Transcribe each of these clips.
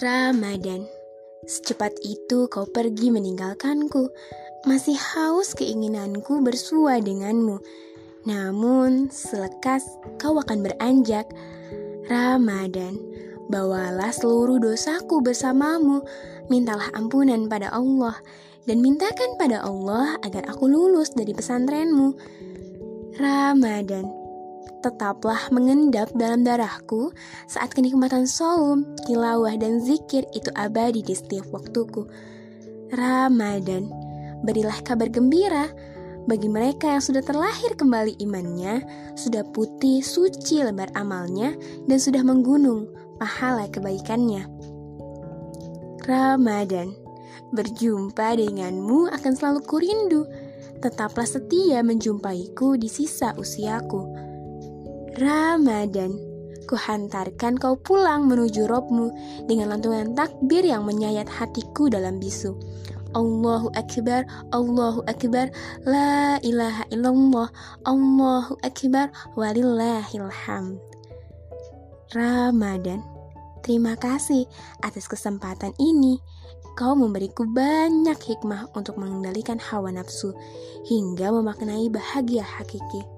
Ramadan, secepat itu kau pergi meninggalkanku. Masih haus keinginanku bersua denganmu. Namun, selekas kau akan beranjak. Ramadan, bawalah seluruh dosaku bersamamu. Mintalah ampunan pada Allah dan mintakan pada Allah agar aku lulus dari pesantrenmu. Ramadan, tetaplah mengendap dalam darahku saat kenikmatan saum, tilawah, dan zikir itu abadi di setiap waktuku. Ramadan, berilah kabar gembira bagi mereka yang sudah terlahir kembali imannya, sudah putih suci lebar amalnya, dan sudah menggunung pahala kebaikannya. Ramadan, berjumpa denganmu akan selalu kurindu. Tetaplah setia menjumpaiku di sisa usiaku. Ramadan, kuhantarkan kau pulang menuju robmu dengan lantunan takbir yang menyayat hatiku dalam bisu. Allahu Akbar, Allahu Akbar, La ilaha illallah, Allahu Akbar, walillahil hamd. Ramadan, terima kasih atas kesempatan ini. Kau memberiku banyak hikmah untuk mengendalikan hawa nafsu hingga memaknai bahagia hakiki.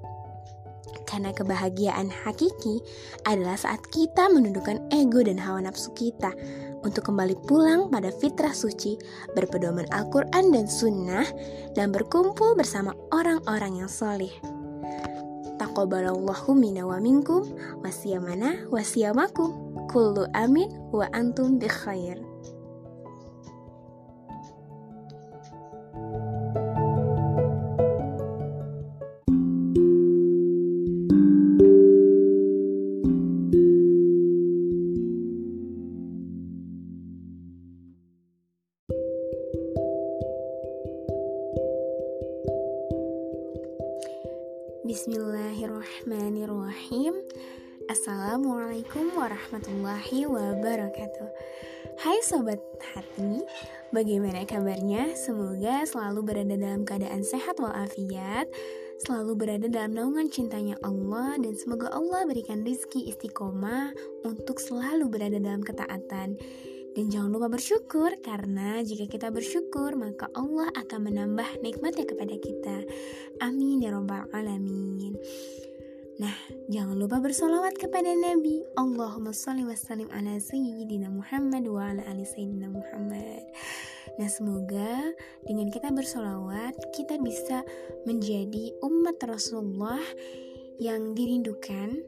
Karena kebahagiaan hakiki adalah saat kita menundukkan ego dan hawa nafsu kita untuk kembali pulang pada fitrah suci, berpedoman Al-Quran dan Sunnah, dan berkumpul bersama orang-orang yang soleh. Taqabbalallahu minna wa minkum, wasiyamana wasiyamakum, kullu amin wa antum bi khair. Sobat Hati Bagaimana kabarnya? Semoga selalu berada dalam keadaan sehat walafiat Selalu berada dalam naungan cintanya Allah Dan semoga Allah berikan rizki istiqomah Untuk selalu berada dalam ketaatan dan jangan lupa bersyukur karena jika kita bersyukur maka Allah akan menambah nikmatnya kepada kita. Amin ya robbal alamin. Nah, jangan lupa bersolawat kepada Nabi. Allahumma sholli wa sallim ala sayyidina Muhammad wa ala ali sayyidina Muhammad. Nah, semoga dengan kita bersolawat kita bisa menjadi umat Rasulullah yang dirindukan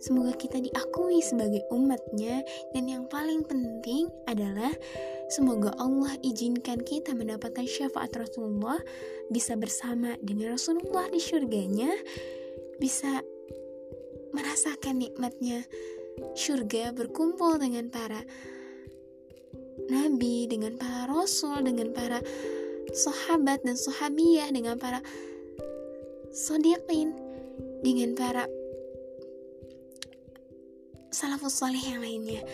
Semoga kita diakui sebagai umatnya dan yang paling penting adalah semoga Allah izinkan kita mendapatkan syafaat Rasulullah bisa bersama dengan Rasulullah di surganya bisa merasakan nikmatnya. Surga berkumpul dengan para nabi, dengan para rasul, dengan para sahabat dan sahabiah, dengan para sodiqin, dengan para salafus soleh yang lainnya.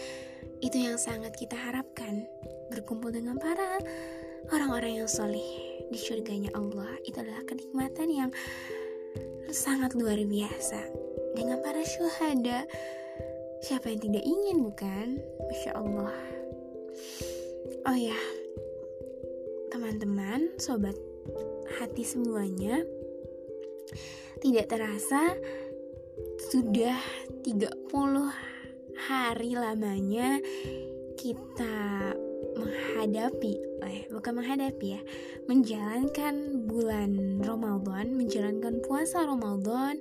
Itu yang sangat kita harapkan. Berkumpul dengan para orang-orang yang soleh di surganya Allah. Itu adalah kenikmatan yang sangat luar biasa dengan para syuhada. Siapa yang tidak ingin bukan? Masya Allah. Oh ya teman-teman sobat hati semuanya tidak terasa sudah 30 hari lamanya kita menghadapi eh bukan menghadapi ya menjalankan bulan Ramadan menjalankan puasa Ramadan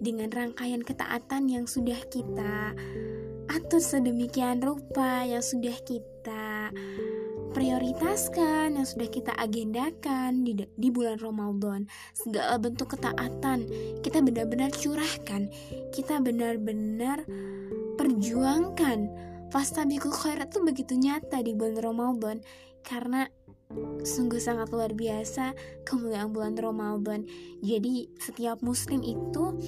dengan rangkaian ketaatan yang sudah kita atur sedemikian rupa yang sudah kita prioritaskan yang sudah kita agendakan di, di bulan Ramadan. Segala bentuk ketaatan kita benar-benar curahkan kita benar-benar perjuangkan fastabiqul khairat itu begitu nyata di bulan Ramadan karena sungguh sangat luar biasa kemuliaan bulan Ramadan. Jadi setiap muslim itu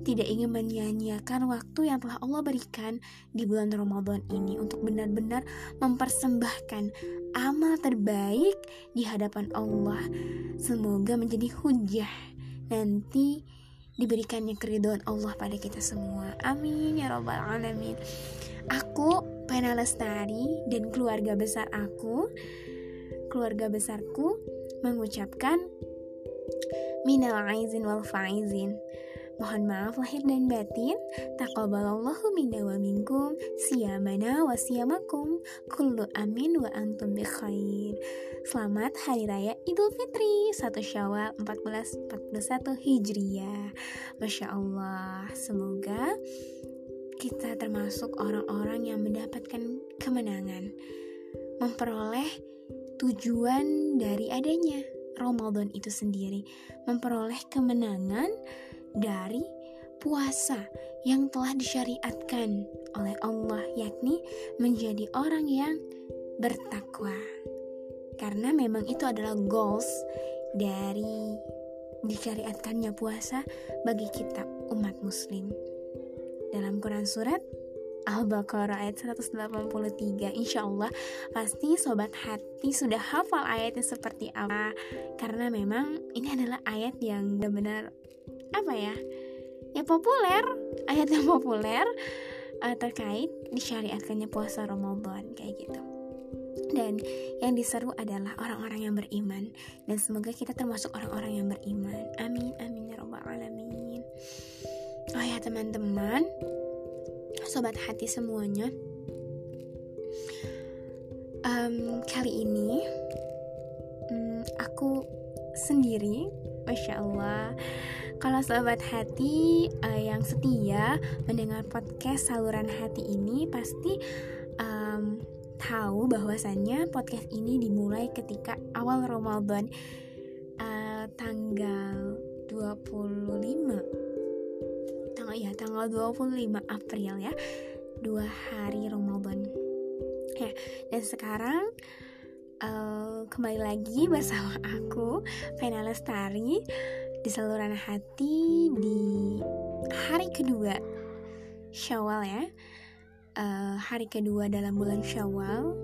tidak ingin menyia-nyiakan waktu yang telah Allah berikan di bulan Ramadan ini untuk benar-benar mempersembahkan amal terbaik di hadapan Allah. Semoga menjadi hujah nanti diberikannya keridhaan Allah pada kita semua. Amin ya robbal alamin. Aku pada Vena Lestari dan keluarga besar aku, keluarga besarku mengucapkan minal aizin wal faizin. Mohon maaf lahir dan batin. Taqabbalallahu minna wa minkum siyamana wa siyamakum. Kullu amin wa antum bi khair. Selamat Hari Raya Idul Fitri 1 Syawal 1441 Hijriah. Masya Allah, semoga kita termasuk orang-orang yang mendapatkan kemenangan, memperoleh tujuan dari adanya Ramadan itu sendiri, memperoleh kemenangan dari puasa yang telah disyariatkan oleh Allah, yakni menjadi orang yang bertakwa. Karena memang itu adalah goals dari disyariatkannya puasa bagi kita umat muslim dalam Quran Surat Al-Baqarah ayat 183 Insya Allah pasti sobat hati sudah hafal ayatnya seperti apa. Karena memang ini adalah ayat yang benar-benar apa ya Ya populer Ayat yang populer uh, terkait disyariatkannya puasa Ramadan kayak gitu. Dan yang diseru adalah orang-orang yang beriman. Dan semoga kita termasuk orang-orang yang beriman. Amin amin ya robbal alamin Oh ya teman-teman, sobat hati semuanya, um, kali ini um, aku sendiri, masya Allah. Kalau sobat hati uh, yang setia mendengar podcast saluran hati ini pasti um, tahu bahwasannya podcast ini dimulai ketika awal Ramadan uh, tanggal 25 tanggal ya tanggal 25 April ya. Dua hari Ramadan. Ya dan sekarang uh, kembali lagi bersama aku Vena Lestari di saluran hati di hari kedua Syawal ya. Uh, hari kedua dalam bulan Syawal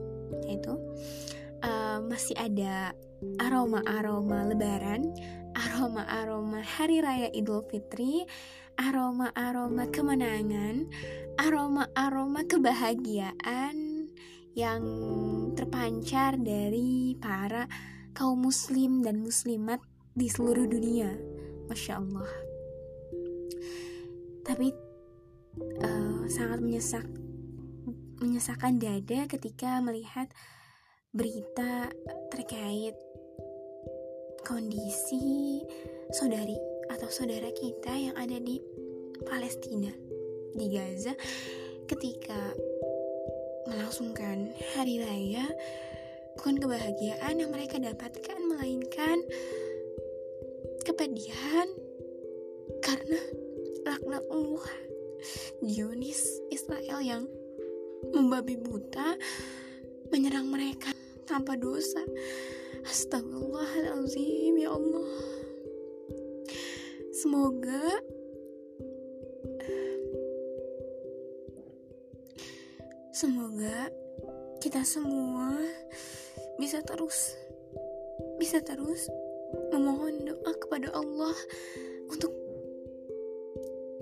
yaitu uh, masih ada aroma-aroma lebaran aroma-aroma hari raya Idul Fitri aroma-aroma kemenangan, aroma-aroma kebahagiaan yang terpancar dari para kaum muslim dan muslimat di seluruh dunia. Masya Allah. Tapi uh, sangat menyesak menyesakan dada ketika melihat berita terkait kondisi saudari atau saudara kita yang ada di Palestina, di Gaza, ketika melangsungkan hari raya, bukan kebahagiaan yang mereka dapatkan, melainkan kepedihan karena laknat Allah Zionis Israel yang membabi buta menyerang mereka tanpa dosa. Astagfirullahaladzim ya Allah. Semoga Semoga kita semua bisa terus bisa terus memohon doa kepada Allah untuk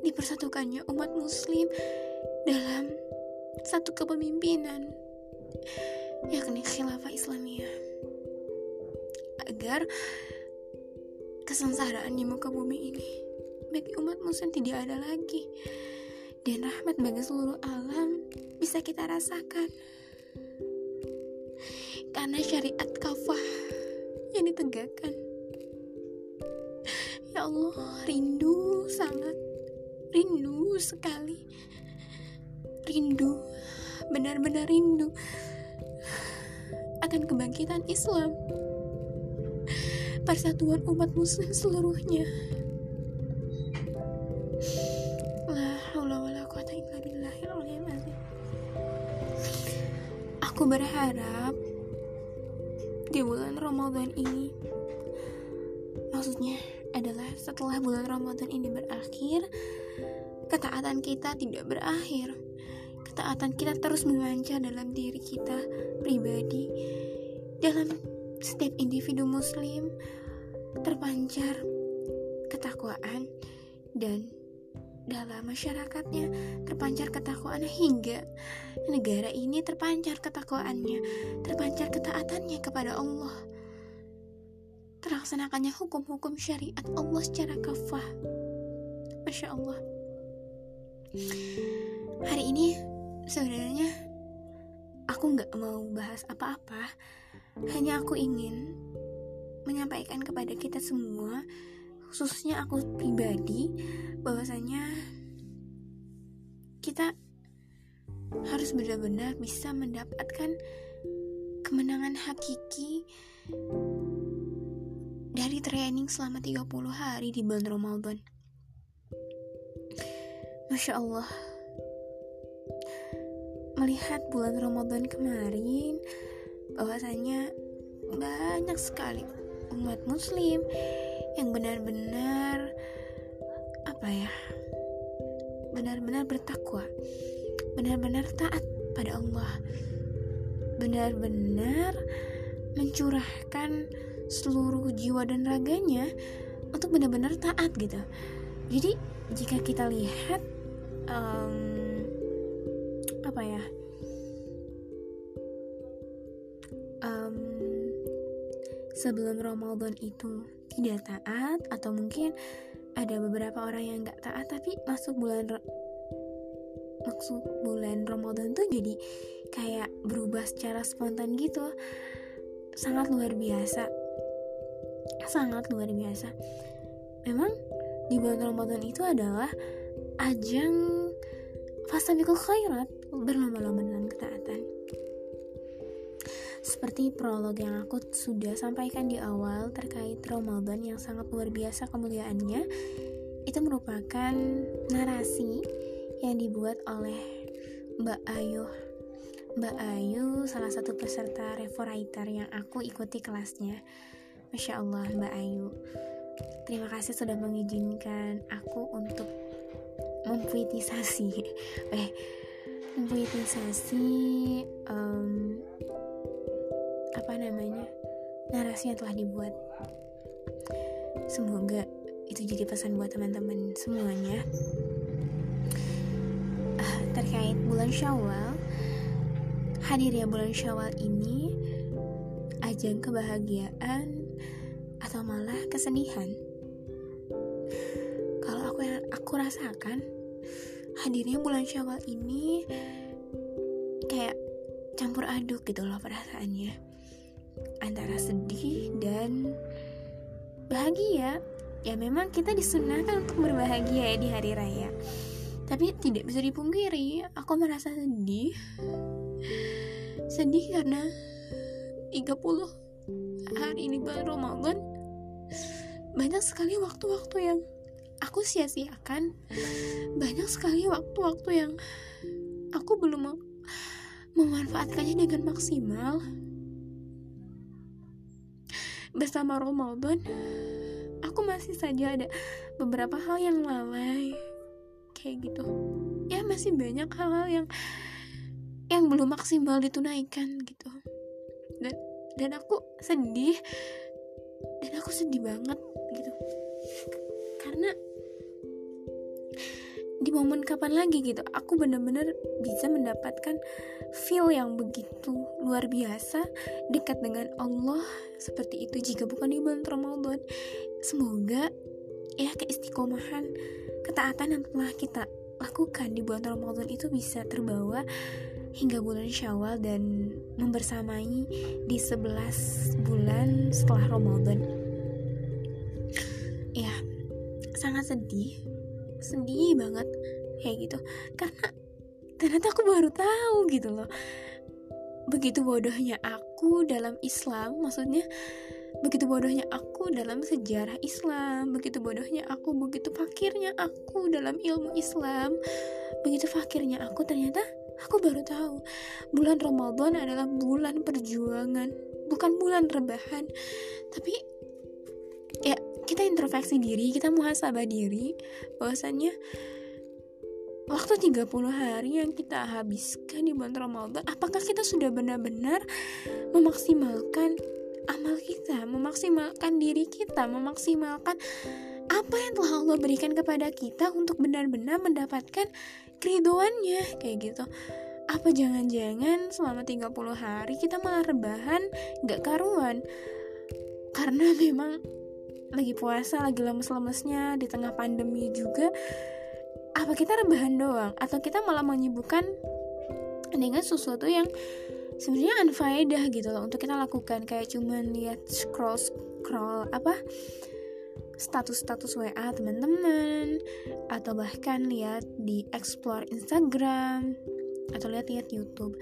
dipersatukannya umat muslim dalam satu kepemimpinan yakni khilafah Islamiyah. Agar kesengsaraan di muka bumi ini. Bagi umat muslim tidak ada lagi. Dan rahmat bagi seluruh alam bisa kita rasakan. Karena syariat kafah yang ditegakkan. Ya Allah rindu sangat. Rindu sekali. Rindu benar-benar rindu akan kebangkitan Islam persatuan umat muslim seluruhnya. Aku berharap di bulan Ramadan ini maksudnya adalah setelah bulan Ramadan ini berakhir ketaatan kita tidak berakhir ketaatan kita terus memancar dalam diri kita pribadi dalam setiap individu muslim terpancar ketakwaan dan dalam masyarakatnya terpancar ketakwaannya hingga negara ini terpancar ketakwaannya, terpancar ketaatannya kepada Allah. Terlaksanakannya hukum-hukum syariat Allah secara kafah. Masya Allah. Hari ini sebenarnya aku nggak mau bahas apa-apa, hanya aku ingin menyampaikan kepada kita semua khususnya aku pribadi bahwasanya kita harus benar-benar bisa mendapatkan kemenangan hakiki dari training selama 30 hari di bulan Ramadan. Masya Allah Melihat bulan Ramadan kemarin bahwasanya banyak sekali umat muslim yang benar-benar apa ya benar-benar bertakwa benar-benar taat pada Allah benar-benar mencurahkan seluruh jiwa dan raganya untuk benar-benar taat gitu. Jadi jika kita lihat um, apa ya sebelum Ramadan itu tidak taat atau mungkin ada beberapa orang yang nggak taat tapi masuk bulan maksud bulan Ramadan tuh jadi kayak berubah secara spontan gitu. Sangat luar biasa. Sangat luar biasa. Memang di bulan Ramadan itu adalah ajang fasabiqul khairat. Berlomba-lomba ketaatan seperti prolog yang aku sudah sampaikan di awal terkait Ramadan yang sangat luar biasa kemuliaannya, itu merupakan narasi yang dibuat oleh Mbak Ayu. Mbak Ayu salah satu peserta Revo Writer yang aku ikuti kelasnya. Masya Allah Mbak Ayu. Terima kasih sudah mengizinkan aku untuk mempuitisasi eh mempuitisasi um, apa namanya narasi yang telah dibuat. Semoga itu jadi pesan buat teman-teman semuanya. Uh, terkait bulan Syawal hadirnya bulan Syawal ini ajang kebahagiaan atau malah kesedihan? Kalau aku yang aku rasakan hadirnya bulan Syawal ini kayak campur aduk gitu loh perasaannya antara sedih dan bahagia. Ya memang kita disunahkan untuk berbahagia ya di hari raya. Tapi tidak bisa dipungkiri aku merasa sedih. Sedih karena 30 hari ini bulan Ramadan. Banyak sekali waktu-waktu yang aku sia-siakan. Banyak sekali waktu-waktu yang aku belum memanfaatkannya dengan maksimal bersama Ramadan aku masih saja ada beberapa hal yang lalai kayak gitu. Ya masih banyak hal-hal yang yang belum maksimal ditunaikan gitu. Dan dan aku sedih dan aku sedih banget gitu. Karena di momen kapan lagi gitu. Aku bener-bener bisa mendapatkan feel yang begitu luar biasa dekat dengan Allah seperti itu jika bukan di bulan Ramadan. Semoga ya keistiqomahan ketaatan yang telah kita lakukan di bulan Ramadan itu bisa terbawa hingga bulan Syawal dan membersamai di 11 bulan setelah Ramadan. Ya sangat sedih sedih banget kayak gitu. Karena ternyata aku baru tahu gitu loh begitu bodohnya aku dalam Islam maksudnya begitu bodohnya aku dalam sejarah Islam begitu bodohnya aku begitu fakirnya aku dalam ilmu Islam begitu fakirnya aku ternyata aku baru tahu bulan Ramadan adalah bulan perjuangan bukan bulan rebahan. Tapi ya kita introspeksi diri, kita muhasabah diri bahwasannya waktu 30 hari yang kita habiskan di bulan Ramadan, apakah kita sudah benar-benar memaksimalkan amal kita, memaksimalkan diri kita, memaksimalkan apa yang telah Allah berikan kepada kita untuk benar-benar mendapatkan keridoannya kayak gitu. Apa jangan-jangan selama 30 hari kita malah rebahan gak karuan? Karena memang lagi puasa lagi lemes-lemesnya di tengah pandemi juga apa kita rebahan doang? Atau kita malah menyibukkan dengan sesuatu yang sebenarnya unfaedah gitu loh untuk kita lakukan. Kayak cuman lihat scroll scroll apa status-status WA teman-teman atau bahkan lihat di explore Instagram atau lihat-lihat YouTube.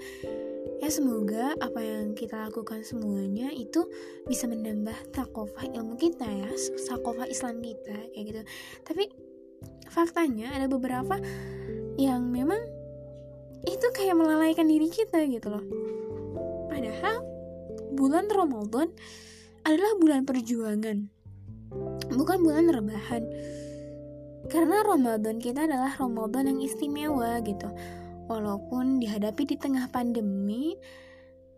Ya semoga apa yang kita lakukan semuanya itu bisa menambah takofah ilmu kita ya takofah Islam kita kayak gitu. Tapi faktanya ada beberapa yang memang itu kayak melalaikan diri kita gitu loh. Padahal bulan Ramadan adalah bulan perjuangan bukan bulan rebahan. Karena Ramadan kita adalah Ramadan yang istimewa gitu walaupun dihadapi di tengah pandemi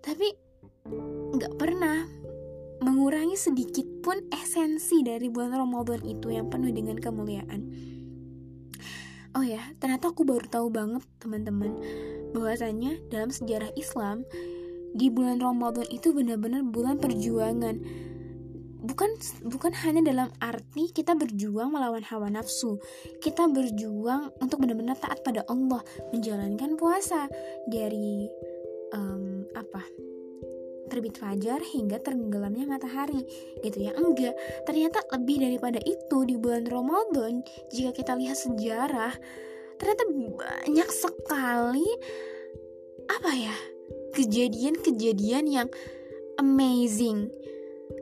tapi nggak pernah mengurangi sedikit pun esensi dari bulan Ramadan itu yang penuh dengan kemuliaan. Oh ya ternyata aku baru tahu banget teman-teman bahwasanya dalam sejarah Islam di bulan Ramadan itu benar-benar bulan perjuangan bukan bukan hanya dalam arti kita berjuang melawan hawa nafsu. Kita berjuang untuk benar-benar taat pada Allah menjalankan puasa dari um, apa terbit fajar hingga tenggelamnya matahari gitu ya. Enggak ternyata lebih daripada itu di bulan Ramadan jika kita lihat sejarah ternyata banyak sekali apa ya kejadian-kejadian yang amazing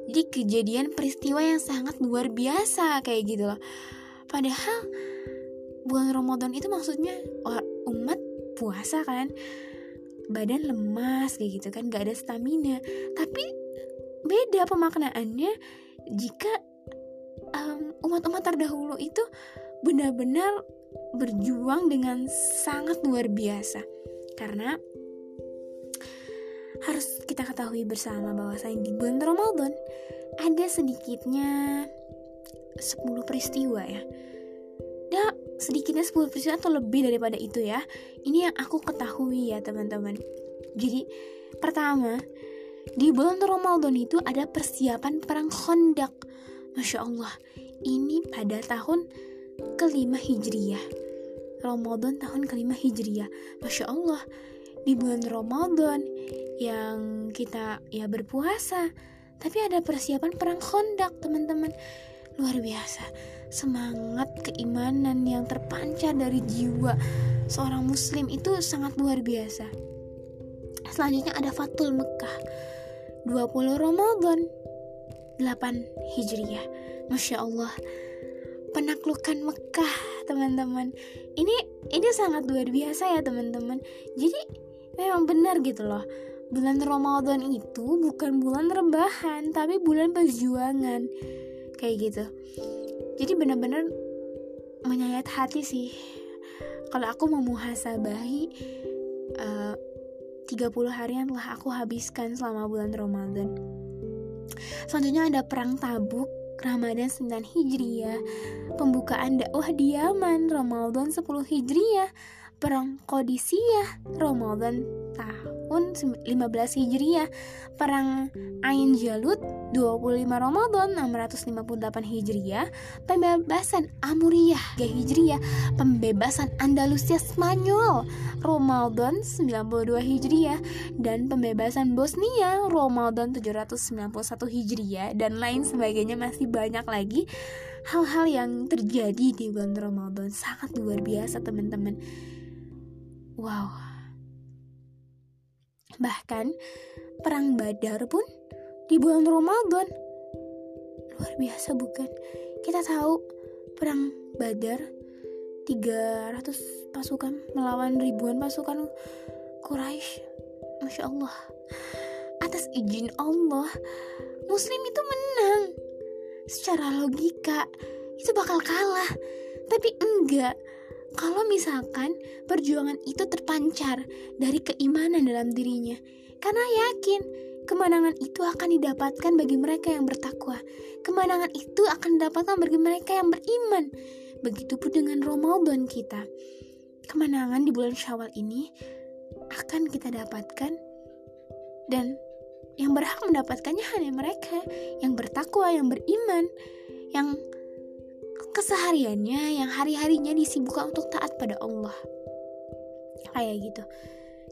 jadi kejadian peristiwa yang sangat luar biasa kayak gitu loh. Padahal bulan Ramadan itu maksudnya umat puasa kan? Badan lemas kayak gitu kan? Gak ada stamina. Tapi beda pemaknaannya jika umat umat-umat terdahulu itu benar-benar berjuang dengan sangat luar biasa. Karena harus kita ketahui bersama bahwa di bulan Ramadan ada sedikitnya 10 peristiwa ya. Ya, sedikitnya 10 peristiwa atau lebih daripada itu ya. Ini yang aku ketahui ya, teman-teman. Jadi, pertama, di bulan Ramadan itu ada persiapan perang Khandaq. Masya Allah, ini pada tahun kelima Hijriyah. Ramadan tahun kelima Hijriyah. Masya Allah, di bulan Ramadan yang kita ya berpuasa. Tapi ada persiapan perang kondak teman-teman. Luar biasa. Semangat keimanan yang terpancar dari jiwa seorang muslim itu sangat luar biasa. Selanjutnya ada Fatul Mekah. 20 Ramadan 8 Hijriyah Masya Allah. Penaklukan Mekah teman-teman. Ini ini sangat luar biasa ya teman-teman. Jadi memang benar gitu loh. Bulan Ramadan itu bukan bulan rebahan tapi bulan perjuangan. Kayak gitu. Jadi benar-benar menyayat hati sih. Kalau aku memuhasabahi uh, 30 hari yang telah aku habiskan selama bulan Ramadan. Selanjutnya ada perang tabuk Ramadan 9 Hijriah. Pembukaan dakwah di Yaman Ramadan 10 Hijriah Perang Kodisiyah Ramadan tahun 15 Hijriah. Perang Ain Jalut 25 Ramadan 658 Hijriah. Pembebasan Amuriyah 3 Hijriah. Pembebasan Andalusia Spanyol Ramadan 92 Hijriah. Dan pembebasan Bosnia Ramadan 791 Hijriah. Dan lain sebagainya masih banyak lagi hal-hal yang terjadi di bulan Ramadan. Sangat luar biasa teman-teman Wow. Bahkan perang Badar pun di bulan Ramadan. Luar biasa bukan? Kita tahu perang Badar 300 pasukan melawan ribuan pasukan Quraisy. Masya Allah. Atas izin Allah, Muslim itu menang. Secara logika itu bakal kalah, tapi enggak kalau misalkan perjuangan itu terpancar dari keimanan dalam dirinya. Karena yakin kemenangan itu akan didapatkan bagi mereka yang bertakwa. Kemenangan itu akan didapatkan bagi mereka yang beriman. Begitupun dengan Ramadan kita. Kemenangan di bulan Syawal ini akan kita dapatkan dan yang berhak mendapatkannya hanya mereka yang bertakwa, yang beriman, yang kesehariannya, yang hari-harinya disibukkan untuk taat pada Allah. Kayak gitu.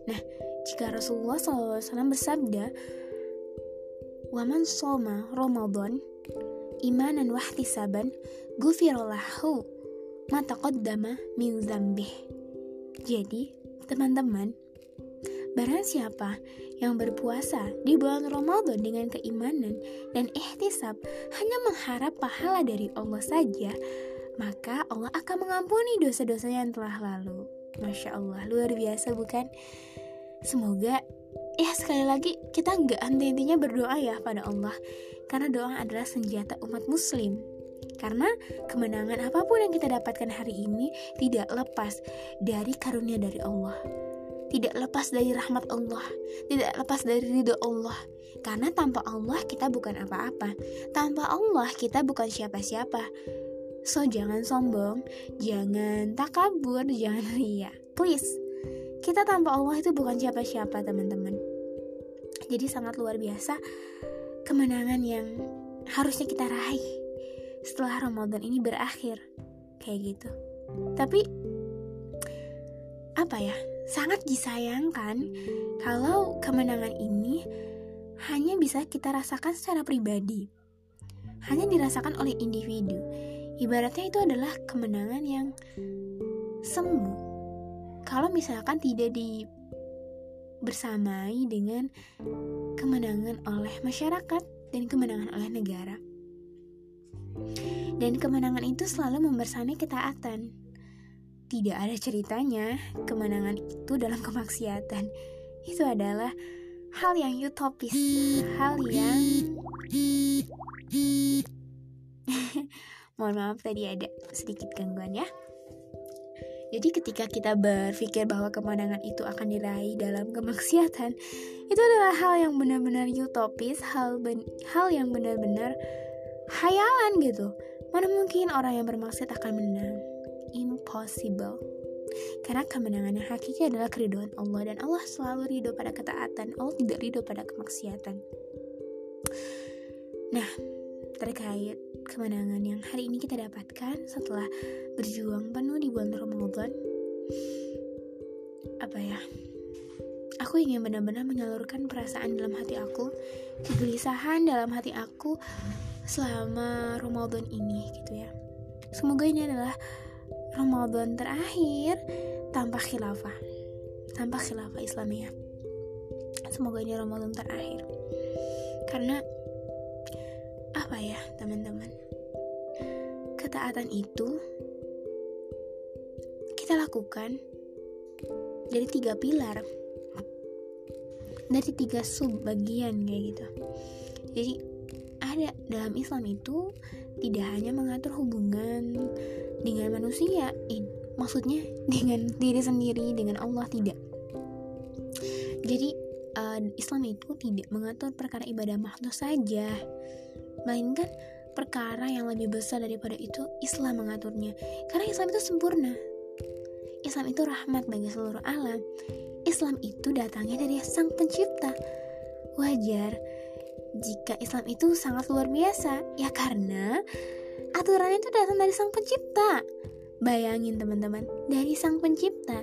Nah, jika Rasulullah SAW bersabda, Waman soma Ramadan imanan wahtisaban gufirallahu mataqaddama min zambih. Jadi, teman-teman, Barang siapa yang berpuasa di bulan Ramadan dengan keimanan dan ihtisab hanya mengharap pahala dari Allah saja, maka Allah akan mengampuni dosa-dosanya yang telah lalu. Masya Allah, luar biasa bukan? Semoga ya sekali lagi kita nggak henti-hentinya berdoa ya pada Allah karena doa adalah senjata umat muslim karena kemenangan apa pun yang kita dapatkan hari ini tidak lepas dari karunia dari Allah tidak lepas dari rahmat Allah, tidak lepas dari ridho Allah. Karena tanpa Allah kita bukan apa-apa. Tanpa Allah kita bukan siapa-siapa. So jangan sombong, jangan takabur, jangan ria. Please. Kita tanpa Allah itu bukan siapa-siapa, teman-teman. Jadi sangat luar biasa kemenangan yang harusnya kita raih setelah Ramadan ini berakhir. Kayak gitu. Tapi apa ya? Sangat disayangkan kalau kemenangan ini hanya bisa kita rasakan secara pribadi, hanya dirasakan oleh individu. Ibaratnya itu adalah kemenangan yang semu. Kalau misalkan tidak di bersamai dengan kemenangan oleh masyarakat dan kemenangan oleh negara. Dan kemenangan itu selalu membersamai ketaatan tidak ada ceritanya kemenangan itu dalam kemaksiatan. Itu adalah hal yang utopis, hal yang Mohon maaf tadi ada sedikit gangguan ya. Jadi ketika kita berpikir bahwa kemenangan itu akan diraih dalam kemaksiatan, itu adalah hal yang benar-benar utopis, hal ben hal yang benar-benar hayalan gitu. Mana mungkin orang yang bermaksud akan menang? Impossible. Karena kemenangan yang hakiki adalah keriduan Allah dan Allah selalu ridho pada ketaatan. Allah tidak ridho pada kemaksiatan. Nah, terkait kemenangan yang hari ini kita dapatkan setelah berjuang penuh di bulan Ramadan, apa ya? Aku ingin benar-benar menyalurkan perasaan dalam hati aku, kegelisahan dalam hati aku selama Ramadan ini gitu ya. Semoga ini adalah Ramadan terakhir tanpa khilafah. Tanpa khilafah Islamiyah. Semoga ini Ramadan terakhir. Karena apa ya teman-teman? Ketaatan itu kita lakukan dari tiga pilar. Dari tiga sub bagian kayak gitu. Jadi ada dalam Islam itu tidak hanya mengatur hubungan dengan manusia in, maksudnya dengan diri sendiri dengan Allah tidak. Jadi uh, Islam itu tidak mengatur perkara ibadah makhluk saja melainkan perkara yang lebih besar daripada itu Islam mengaturnya. Karena Islam itu sempurna. Islam itu rahmat bagi seluruh alam. Islam itu datangnya dari sang pencipta. Wajar jika Islam itu sangat luar biasa ya karena aturannya itu datang dari sang pencipta. Bayangin teman-teman dari sang pencipta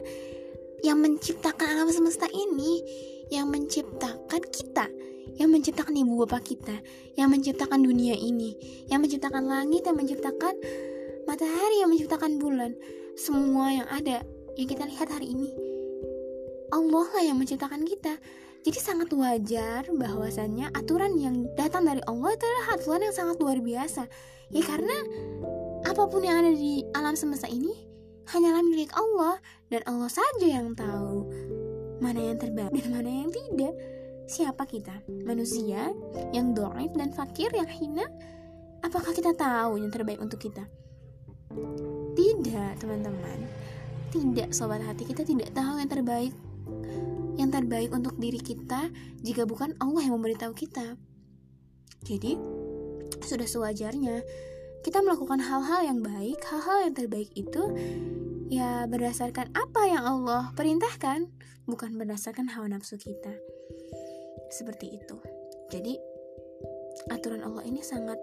yang menciptakan alam semesta ini yang menciptakan kita yang menciptakan ibu bapak kita yang menciptakan dunia ini yang menciptakan langit yang menciptakan matahari yang menciptakan bulan semua yang ada yang kita lihat hari ini Allah lah yang menciptakan kita jadi sangat wajar bahwasannya aturan yang datang dari Allah itu adalah aturan yang sangat luar biasa Ya karena apa pun yang ada di alam semesta ini hanyalah milik Allah dan Allah saja yang tahu mana yang terbaik dan mana yang tidak. Siapa kita? Manusia yang doaib dan fakir yang hina? Apakah kita tahu yang terbaik untuk kita? Tidak, teman-teman. tidak sobat hati kita tidak tahu yang terbaik yang terbaik untuk diri kita jika bukan Allah yang memberitahu kita. Jadi sudah sewajarnya kita melakukan hal-hal yang baik hal-hal yang terbaik itu ya berdasarkan apa yang Allah perintahkan bukan berdasarkan hawa nafsu kita. Seperti itu. Jadi aturan Allah ini sangat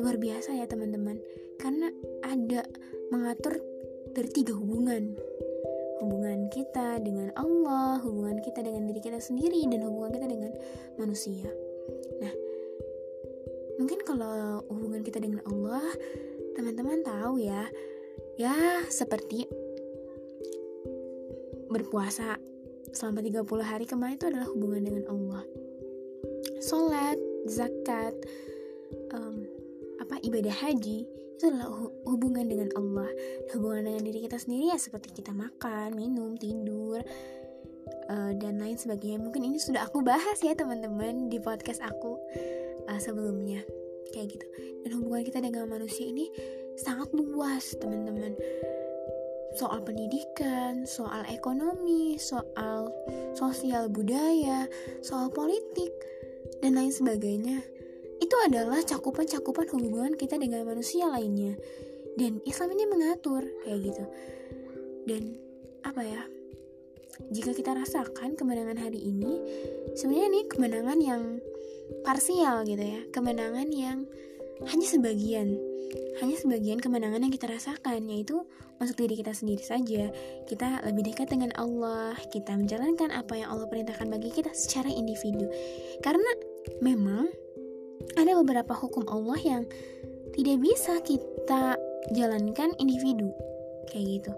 luar biasa ya teman-teman. Karena ada mengatur dari tiga hubungan hubungan kita dengan Allah hubungan kita dengan diri kita sendiri dan hubungan kita dengan manusia. Nah mungkin kalau hubungan kita dengan Allah teman-teman tahu ya ya seperti berpuasa selama 30 hari kemarin itu adalah hubungan dengan Allah. Sholat zakat um, apa ibadah haji itu adalah hubungan dengan Allah. Hubungan dengan diri kita sendiri ya seperti kita makan minum tidur uh, dan lain sebagainya. Mungkin ini sudah aku bahas ya teman-teman di podcast aku uh, sebelumnya. Kayak gitu. Dan hubungan kita dengan manusia ini sangat luas teman-teman. Soal pendidikan, soal ekonomi, soal sosial budaya, soal politik, dan lain sebagainya itu adalah cakupan-cakupan hubungan kita dengan manusia lainnya. Dan Islam ini mengatur kayak gitu. Dan apa ya jika kita rasakan kemenangan hari ini sebenarnya ini kemenangan yang parsial gitu ya. Kemenangan yang hanya sebagian. Hanya sebagian kemenangan yang kita rasakan yaitu masuk diri kita sendiri saja. Kita lebih dekat dengan Allah kita menjalankan apa yang Allah perintahkan bagi kita secara individu. Karena memang ada beberapa hukum Allah yang tidak bisa kita jalankan individu. Kayak gitu.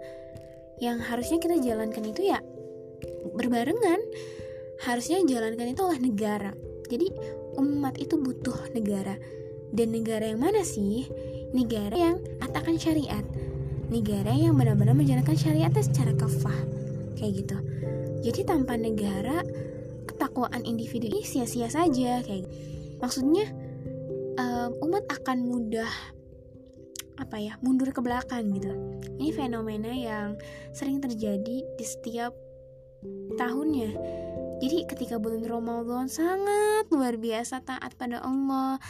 Yang harusnya kita jalankan itu ya berbarengan. Harusnya jalankan itu oleh negara. Jadi umat itu butuh negara. Dan negara yang mana sih? Negara yang atakan syariat. Negara yang benar-benar menjalankan syariat secara kafah. Kayak gitu. Jadi tanpa negara ketakwaan individu ini sia-sia saja. Kayak maksudnya um, umat akan mudah apa ya mundur ke belakang gitu. Ini fenomena yang sering terjadi di setiap tahunnya. Jadi ketika bulan Ramadan sangat luar biasa taat pada Allah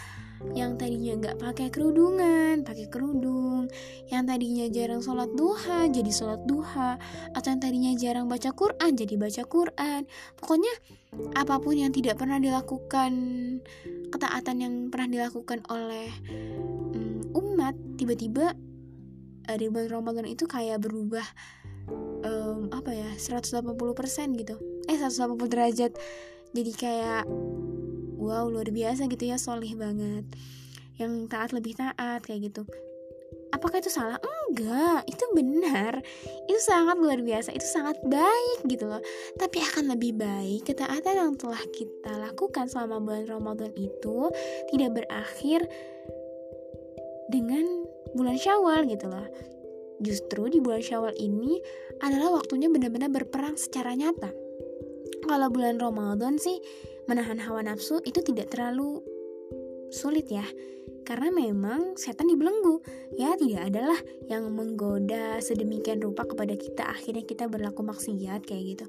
yang tadinya nggak pakai kerudungan pakai kerudung. Yang tadinya jarang sholat duha jadi sholat duha. Atau yang tadinya jarang baca Quran jadi baca Quran. Pokoknya apa pun yang tidak pernah dilakukan ketaatan yang pernah dilakukan oleh um, umat tiba-tiba uh, di bulan Ramadan itu kayak berubah um, apa ya 180% gitu. Eh 180 derajat. Jadi kayak wow luar biasa gitu ya solih banget. Yang taat lebih taat kayak gitu. Apakah itu salah? Enggak itu benar. Itu sangat luar biasa itu sangat baik gitu loh. Tapi akan lebih baik ketaatan yang telah kita lakukan selama bulan Ramadan itu tidak berakhir dengan bulan Syawal gitu loh. Justru di bulan Syawal ini adalah waktunya benar-benar berperang secara nyata. Kalau bulan Ramadan sih menahan hawa nafsu itu tidak terlalu sulit ya. Karena memang setan dibelenggu. Ya tidak adalah yang menggoda sedemikian rupa kepada kita akhirnya kita berlaku maksiat kayak gitu.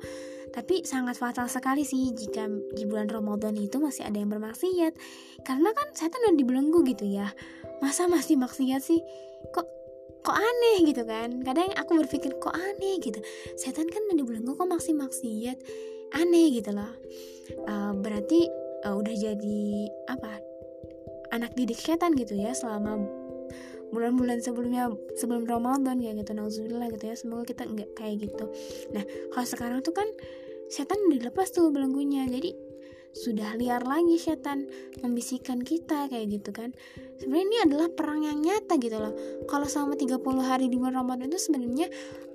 Tapi sangat fatal sekali sih jika di bulan Ramadan itu masih ada yang bermaksiat. Karena kan setan udah dibelenggu gitu ya. Masa masih maksiat sih? Kok kok aneh gitu kan? Kadang aku berpikir kok aneh gitu? Setan kan udah dibelenggu kok masih maksiat aneh gitu loh. Uh, berarti uh, udah jadi apa anak didik setan gitu ya selama bulan-bulan sebelumnya sebelum Ramadan kayak gitu nauzubillah gitu ya semoga kita nggak kayak gitu. Nah kalau sekarang tuh kan setan dilepas tuh belenggunya jadi sudah liar lagi setan membisikkan kita kayak gitu kan. Sebenarnya ini adalah perang yang nyata gitu loh. Kalau selama 30 hari di bulan Ramadan itu sebenarnya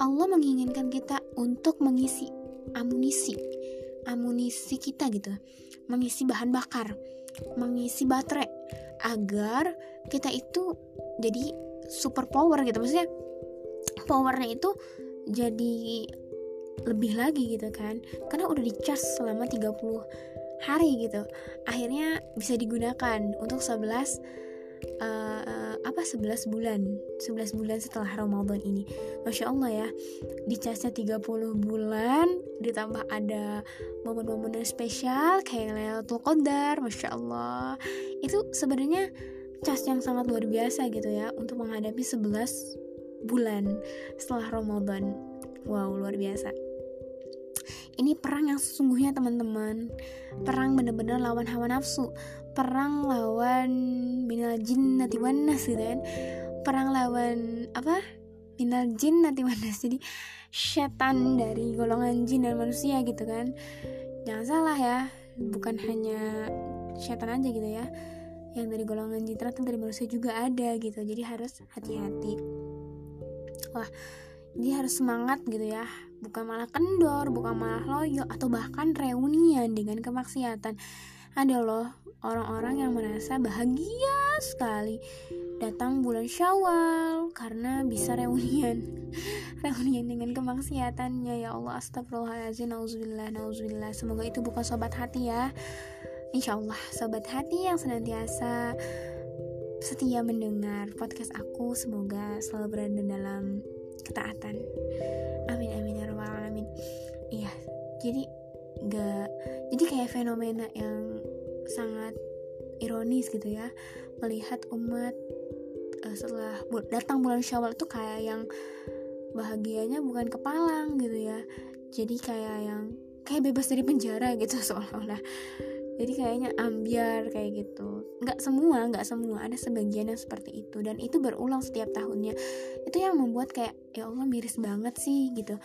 Allah menginginkan kita untuk mengisi amunisi amunisi kita gitu. Mengisi bahan bakar mengisi baterai agar kita itu jadi super power gitu. Maksudnya powernya itu jadi lebih lagi gitu kan. Karena udah di charge selama 30 hari gitu. Akhirnya bisa digunakan untuk 11 uh, apa 11 bulan 11 bulan setelah Ramadan ini. Masya Allah ya dicasnya 30 bulan ditambah ada momen-momen spesial kayak Lailatul Qadar Masya Allah. Itu sebenarnya cas yang sangat luar biasa gitu ya untuk menghadapi 11 bulan setelah Ramadan. Wow luar biasa. Ini perang yang sesungguhnya teman-teman. Perang bener-bener lawan hawa nafsu perang lawan minal jin nanti wanas gitu kan. Perang lawan apa? Minal jin nanti wanas jadi setan dari golongan jin dan manusia gitu kan. Jangan salah ya bukan hanya setan aja gitu ya. Yang dari golongan jin ternyata dari manusia juga ada gitu. Jadi harus hati-hati. Wah jadi harus semangat gitu ya. Bukan malah kendor bukan malah loyo atau bahkan reunian dengan kemaksiatan. Ada loh orang-orang yang merasa bahagia sekali. Datang bulan Syawal karena bisa reunian. Reunian dengan kemaksiatannya. Ya Allah astagfirullahaladzim nauzubillah nauzubillah. Semoga itu bukan sobat hati ya. Insya Allah sobat hati yang senantiasa setia mendengar podcast aku semoga selalu berada dalam ketaatan. Amin amin ya rabbal alamin. Iya jadi gak jadi kayak fenomena yang sangat ironis gitu ya melihat umat uh, setelah bu datang bulan syawal itu kayak yang bahagianya bukan kepalang gitu ya. Jadi kayak yang kayak bebas dari penjara gitu seolah-olah. Jadi kayaknya ambiar kayak gitu. Nggak semua nggak semua. Ada sebagian yang seperti itu. Dan itu berulang setiap tahunnya. Itu yang membuat kayak ya Allah miris banget sih gitu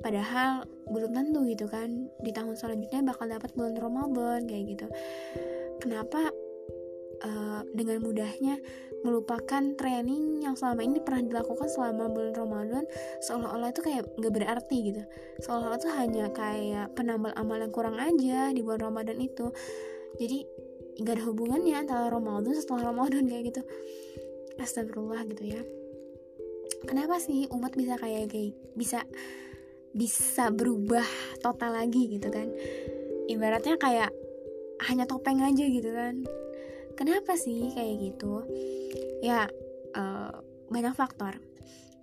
padahal belum tentu gitu kan di tahun selanjutnya bakal dapat bulan Ramadan kayak gitu. Kenapa uh, dengan mudahnya melupakan training yang selama ini pernah dilakukan selama bulan Ramadan seolah-olah itu kayak nggak berarti gitu. Seolah-olah itu hanya kayak penambal amal yang kurang aja di bulan Ramadan itu. Jadi nggak ada hubungannya antara Ramadan setelah Ramadan kayak gitu. Astagfirullah gitu ya. Kenapa sih umat bisa kayak kayak bisa bisa berubah total lagi gitu kan. Ibaratnya kayak hanya topeng aja gitu kan. Kenapa sih kayak gitu? Ya uh, banyak faktor.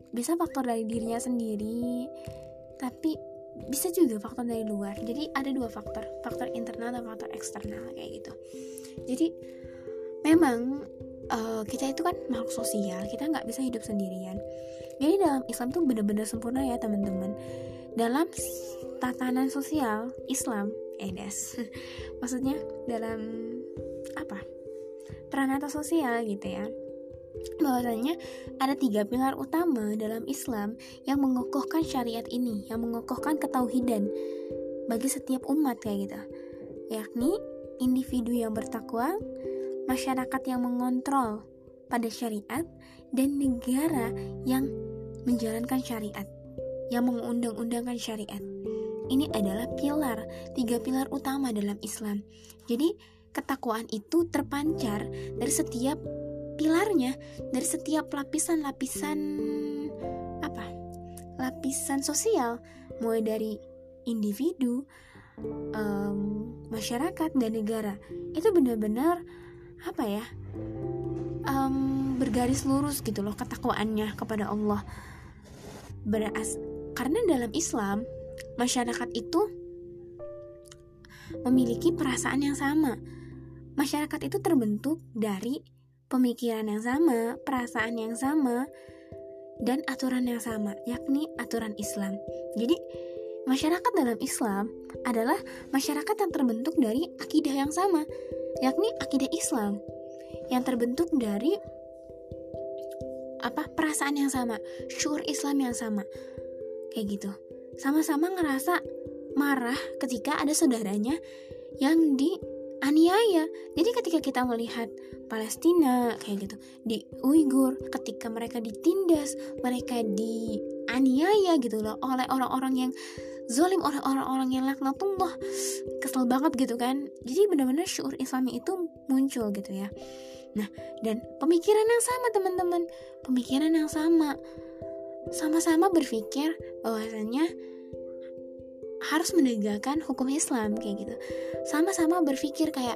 Bisa faktor dari dirinya sendiri tapi bisa juga faktor dari luar. Jadi ada dua faktor faktor internal dan faktor eksternal kayak gitu. Jadi memang uh, kita itu kan makhluk sosial kita nggak bisa hidup sendirian. Jadi dalam Islam tuh bener-bener sempurna ya teman-teman dalam tatanan sosial Islam edes eh, maksudnya dalam apa? Peranata sosial gitu ya. Bahwasanya ada tiga pilar utama dalam Islam yang mengokohkan syariat ini yang mengokohkan ketauhidan bagi setiap umat kayak gitu. Yakni individu yang bertakwa masyarakat yang mengontrol pada syariat dan negara yang menjalankan syariat yang mengundang-undangkan syariat. Ini adalah pilar, tiga pilar utama dalam Islam. Jadi, ketakwaan itu terpancar dari setiap pilarnya, dari setiap lapisan-lapisan apa? Lapisan sosial, mulai dari individu, um, masyarakat dan negara. Itu benar-benar apa ya? Um, bergaris lurus gitu loh ketakwaannya kepada Allah. Beras karena dalam Islam, masyarakat itu memiliki perasaan yang sama. Masyarakat itu terbentuk dari pemikiran yang sama, perasaan yang sama, dan aturan yang sama, yakni aturan Islam. Jadi, masyarakat dalam Islam adalah masyarakat yang terbentuk dari akidah yang sama, yakni akidah Islam, yang terbentuk dari apa perasaan yang sama, syur Islam yang sama kayak gitu. Sama-sama ngerasa marah ketika ada saudaranya yang dianiaya. Jadi ketika kita melihat Palestina kayak gitu di Uighur ketika mereka ditindas mereka dianiaya gitu loh oleh orang-orang yang zolim oleh orang-orang yang laknatullah. Kesel banget gitu kan. Jadi benar-benar syur islami itu muncul gitu ya. Nah dan pemikiran yang sama teman-teman. Pemikiran yang sama sama-sama berpikir bahwasanya harus menegakkan hukum Islam kayak gitu. Sama-sama berpikir kayak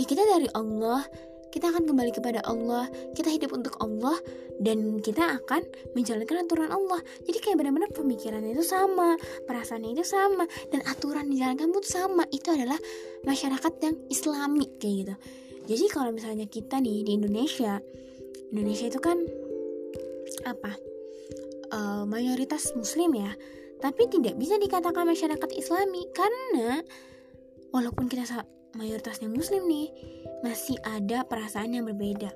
ya kita dari Allah, kita akan kembali kepada Allah kita hidup untuk Allah dan kita akan menjalankan aturan Allah. Jadi kayak benar-benar pemikirannya itu sama perasaannya itu sama dan aturan dijalankan pun sama. Itu adalah masyarakat yang islami kayak gitu. Jadi kalau misalnya kita nih di Indonesia Indonesia itu kan apa uh, mayoritas muslim ya. Tapi tidak bisa dikatakan masyarakat islami karena walaupun kita mayoritasnya muslim nih masih ada perasaan yang berbeda.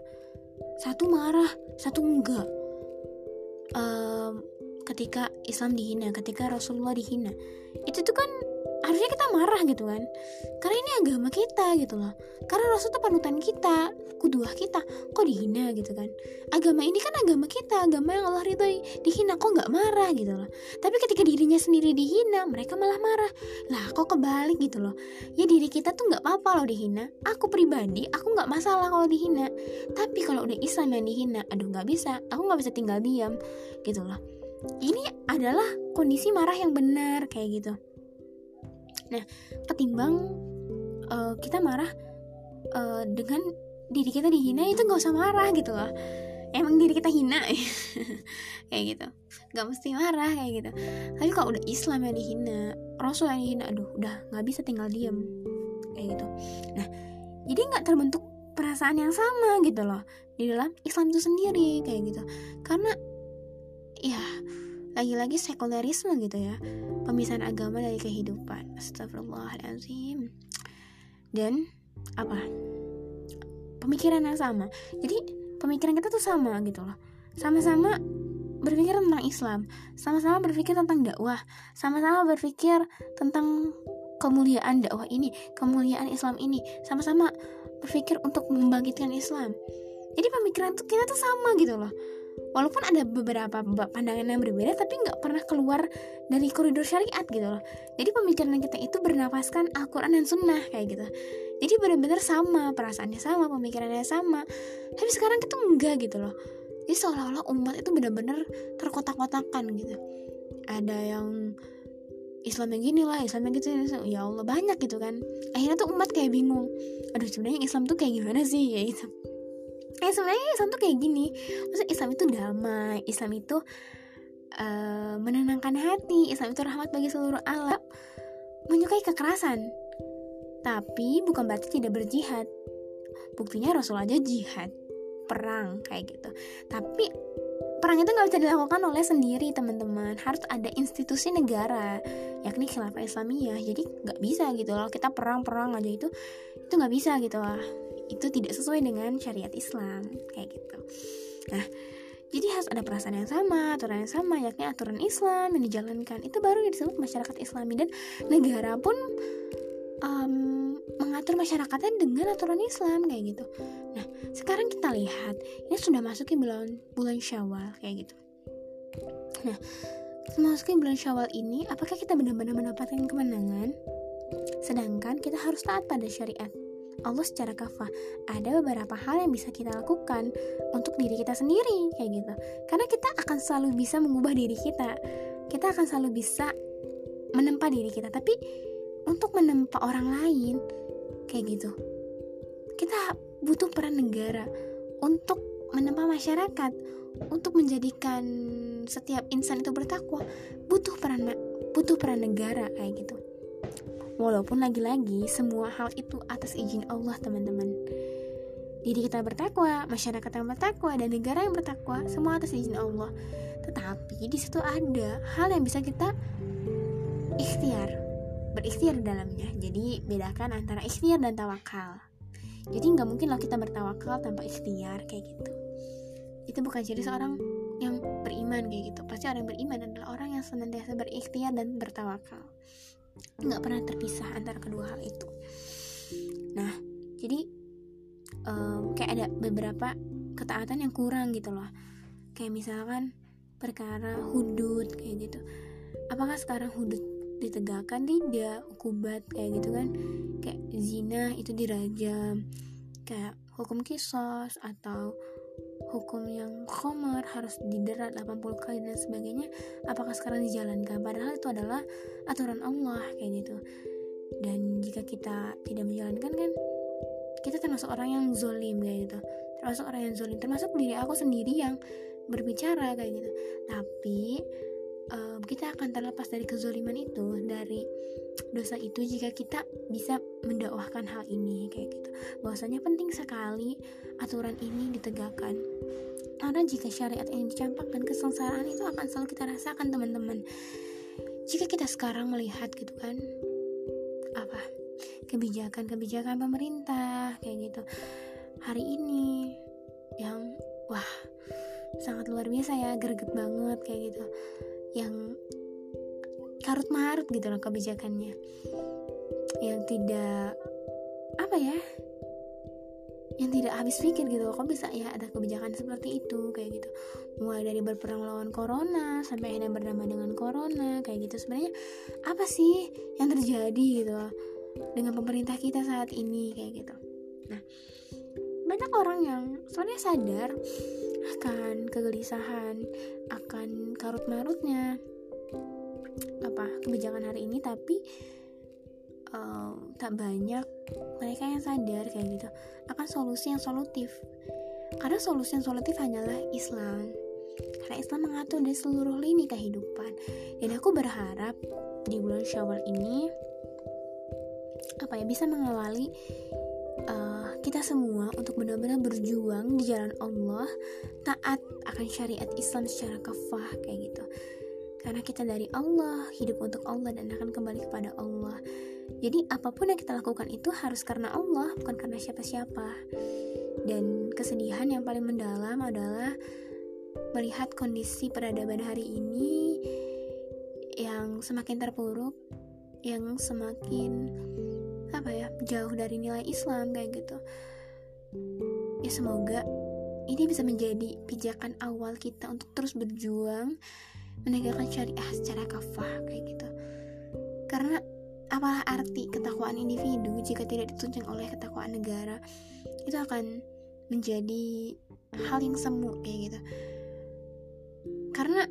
Satu marah satu enggak. Um, ketika Islam dihina ketika Rasulullah dihina. Itu tuh kan harusnya kita marah gitu kan. Karena ini agama kita gitu loh. Karena Rasul itu panutan kita kuduah kita kok dihina gitu kan? Agama ini kan agama kita agama yang Allah ridhoi. Dihina kok nggak marah gitu loh? Tapi ketika dirinya sendiri dihina mereka malah marah. Lah kok kebalik gitu loh? Ya diri kita tuh nggak apa-apa loh dihina. Aku pribadi aku nggak masalah kalau dihina. Tapi kalau udah Islam yang dihina aduh nggak bisa. Aku nggak bisa tinggal diam gitu loh. Ini adalah kondisi marah yang benar kayak gitu. Nah ketimbang uh, kita marah uh, dengan diri kita dihina itu nggak usah marah gitu loh. Emang diri kita hina. Kayak gitu. Nggak mesti marah kayak gitu. Tapi kalau udah Islam yang dihina Rasul yang dihina aduh udah nggak bisa tinggal diem. Kayak gitu. Nah jadi nggak terbentuk perasaan yang sama gitu loh di dalam Islam itu sendiri kayak gitu. Karena ya lagi-lagi sekulerisme gitu ya. Pemisahan agama dari kehidupan. Astagfirullahaladzim dan apa pemikiran yang sama. Jadi pemikiran kita tuh sama gitu loh. Sama-sama berpikir tentang Islam. Sama-sama berpikir tentang dakwah. Sama-sama berpikir tentang kemuliaan dakwah ini kemuliaan Islam ini. Sama-sama berpikir untuk membangkitkan Islam. Jadi pemikiran tuh kita tuh sama gitu loh walaupun ada beberapa pandangan yang berbeda tapi nggak pernah keluar dari koridor syariat gitu loh. Jadi pemikiran kita itu bernafaskan Al-Quran dan Sunnah kayak gitu. Jadi benar-benar sama perasaannya sama pemikirannya sama. Tapi sekarang kita enggak gitu loh. Jadi seolah-olah umat itu benar-benar terkotak-kotakan gitu. Ada yang Islam yang gini lah Islam yang gitu ya Allah banyak gitu kan. Akhirnya tuh umat kayak bingung. Aduh sebenarnya Islam tuh kayak gimana sih? Ya gitu eh sebenarnya Islam tuh kayak gini. Maksudnya Islam itu damai Islam itu uh, menenangkan hati Islam itu rahmat bagi seluruh alam menyukai kekerasan. Tapi bukan berarti tidak berjihad. Buktinya Rasul aja jihad perang kayak gitu. Tapi perang itu nggak bisa dilakukan oleh sendiri teman-teman. Harus ada institusi negara yakni khilafah Islamiyah. Jadi nggak bisa gitu loh. Kita perang-perang aja itu itu nggak bisa gitu lah itu tidak sesuai dengan syariat Islam kayak gitu nah jadi harus ada perasaan yang sama, aturan yang sama, yakni aturan Islam yang dijalankan. Itu baru yang disebut masyarakat Islami dan negara pun um, mengatur masyarakatnya dengan aturan Islam kayak gitu. Nah, sekarang kita lihat ini sudah masuk ke bulan bulan Syawal kayak gitu. Nah, memasuki bulan Syawal ini, apakah kita benar-benar mendapatkan kemenangan? Sedangkan kita harus taat pada syariat Allah secara kafah ada beberapa hal yang bisa kita lakukan untuk diri kita sendiri kayak gitu. Karena kita akan selalu bisa mengubah diri kita. Kita akan selalu bisa menempa diri kita. Tapi untuk menempa orang lain kayak gitu. Kita butuh peran negara untuk menempa masyarakat untuk menjadikan setiap insan itu bertakwa. Butuh peran butuh peran negara kayak gitu Walaupun lagi-lagi semua hal itu atas izin Allah teman-teman. Diri kita bertakwa, masyarakat yang bertakwa, dan negara yang bertakwa Semua atas izin Allah. Tetapi di situ ada hal yang bisa kita ikhtiar Berikhtiar di dalamnya. Jadi bedakan antara ikhtiar dan tawakal. Jadi nggak mungkin loh kita bertawakal tanpa ikhtiar kayak gitu. Itu bukan ciri seorang yang beriman kayak gitu. Pasti orang yang beriman adalah orang yang senantiasa berikhtiar dan bertawakal nggak pernah terpisah antara kedua hal itu. Nah jadi um, kayak ada beberapa ketaatan yang kurang gitu loh. Kayak misalkan perkara hudud kayak gitu. Apakah sekarang hudud ditegakkan? Tidak. Hukubat kayak gitu kan. Kayak zina itu dirajam. Kayak hukum kisos atau hukum yang khomer harus diderat 80 kali dan sebagainya apakah sekarang dijalankan? Padahal itu adalah aturan Allah kayak gitu. Dan jika kita tidak menjalankan kan kita termasuk orang yang zolim kayak gitu. Termasuk orang yang zolim termasuk diri aku sendiri yang berbicara kayak gitu. Tapi um, kita akan terlepas dari kezoliman itu dari dosa itu jika kita bisa mendakwahkan hal ini kayak gitu. Bahwasanya penting sekali aturan ini ditegakkan. Karena jika syariat ini dicampakkan kesengsaraan itu akan selalu kita rasakan teman-teman. Jika kita sekarang melihat gitu kan apa kebijakan-kebijakan pemerintah kayak gitu. Hari ini yang wah sangat luar biasa ya greget banget kayak gitu yang karut marut gitu loh kebijakannya. Yang tidak apa ya yang tidak habis pikir gitu kok bisa ya ada kebijakan seperti itu kayak gitu. Mulai dari berperang lawan corona sampai akhirnya berdamai dengan corona kayak gitu. Sebenarnya apa sih yang terjadi gitu dengan pemerintah kita saat ini kayak gitu. Nah banyak orang yang soalnya sadar akan kegelisahan akan karut marutnya apa kebijakan hari ini tapi uh, tak banyak mereka yang sadar kayak gitu. Akan solusi yang solutif. Karena solusi yang solutif hanyalah Islam. Karena Islam mengatur dari seluruh lini kehidupan. Dan aku berharap di bulan Syawal ini apa ya bisa mengawali uh, kita semua untuk benar-benar berjuang di jalan Allah taat akan syariat Islam secara kafah kayak gitu karena kita dari Allah hidup untuk Allah dan akan kembali kepada Allah jadi apa pun yang kita lakukan itu harus karena Allah, bukan karena siapa-siapa. Dan kesedihan yang paling mendalam adalah melihat kondisi peradaban hari ini yang semakin terpuruk, yang semakin apa ya, jauh dari nilai Islam kayak gitu. Ya semoga ini bisa menjadi pijakan awal kita untuk terus berjuang menegakkan syariah secara kafah kayak gitu. Karena apalah arti ketakwaan individu jika tidak ditunjang oleh ketakwaan negara itu akan menjadi hal yang semu kayak gitu karena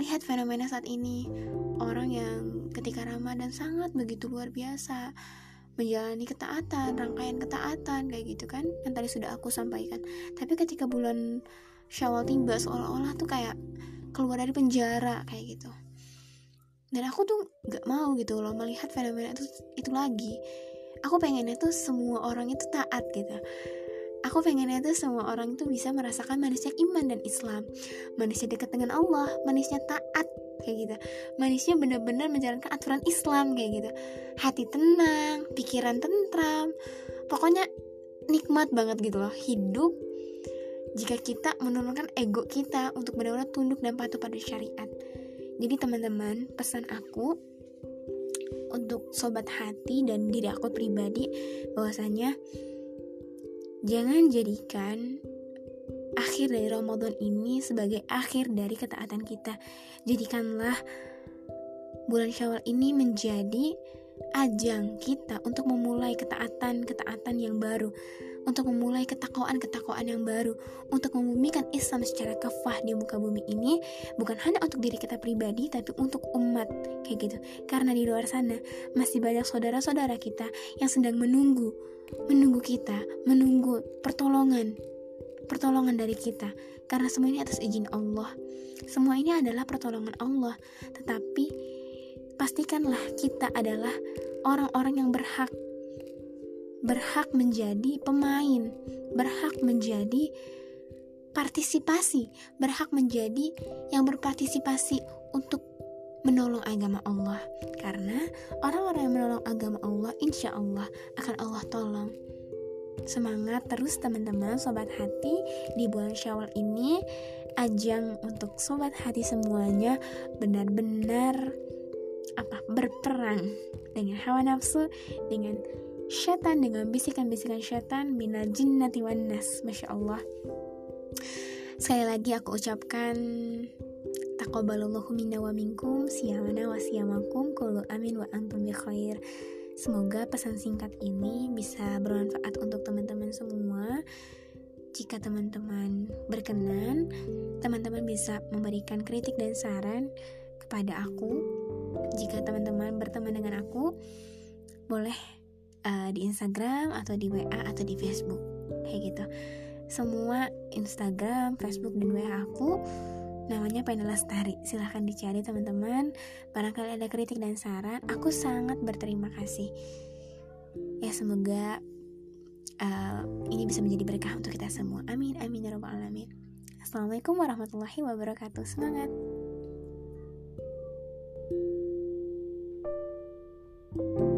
lihat fenomena saat ini orang yang ketika Ramadan sangat begitu luar biasa menjalani ketaatan, rangkaian ketaatan kayak gitu kan yang tadi sudah aku sampaikan. Tapi ketika bulan Syawal tiba seolah-olah tuh kayak keluar dari penjara kayak gitu. Dan aku tuh gak mau gitu loh melihat fenomena itu itu lagi. Aku pengennya tuh semua orang itu taat gitu aku pengennya tuh semua orang itu bisa merasakan manisnya iman dan Islam. Manisnya dekat dengan Allah manisnya taat kayak gitu. Manisnya benar-benar menjalankan aturan Islam kayak gitu. Hati tenang pikiran tentram. Pokoknya nikmat banget gitu loh hidup. Jika kita menurunkan ego kita untuk benar-benar tunduk dan patuh pada syariat. Jadi teman-teman, pesan aku untuk sobat hati dan diri aku pribadi bahwasanya jangan jadikan akhir dari Ramadan ini sebagai akhir dari ketaatan kita. Jadikanlah bulan Syawal ini menjadi ajang kita untuk memulai ketaatan-ketaatan yang baru untuk memulai ketakwaan-ketakwaan yang baru, untuk membumikan Islam secara kafah di muka bumi ini, bukan hanya untuk diri kita pribadi, tapi untuk umat, kayak gitu. Karena di luar sana masih banyak saudara-saudara kita yang sedang menunggu, menunggu kita, menunggu pertolongan, pertolongan dari kita. Karena semua ini atas izin Allah. Semua ini adalah pertolongan Allah, tetapi pastikanlah kita adalah orang-orang yang berhak berhak menjadi pemain, berhak menjadi partisipasi, berhak menjadi yang berpartisipasi untuk menolong agama Allah. Karena orang-orang yang menolong agama Allah, insya Allah akan Allah tolong. Semangat terus teman-teman sobat hati di bulan Syawal ini ajang untuk sobat hati semuanya benar-benar apa berperang dengan hawa nafsu dengan syaitan dengan bisikan-bisikan syaitan minal jinnati wan nas Masya Allah Sekali lagi aku ucapkan Taqabbalallahu minna wa minkum Siyamana wa siyamakum Kulu amin wa antum bi khair. Semoga pesan singkat ini bisa bermanfaat untuk teman-teman semua. Jika teman-teman berkenan, teman-teman bisa memberikan kritik dan saran kepada aku. Jika teman-teman berteman dengan aku, boleh uh, di Instagram atau di WA atau di Facebook. Kayak gitu. Semua Instagram, Facebook dan WA aku namanya Pena Lestari. Silahkan dicari teman-teman. Barangkali ada kritik dan saran, aku sangat berterima kasih. Ya semoga uh, ini bisa menjadi berkah untuk kita semua. Amin, amin ya robbal alamin. Assalamualaikum warahmatullahi wabarakatuh. Semangat. thank you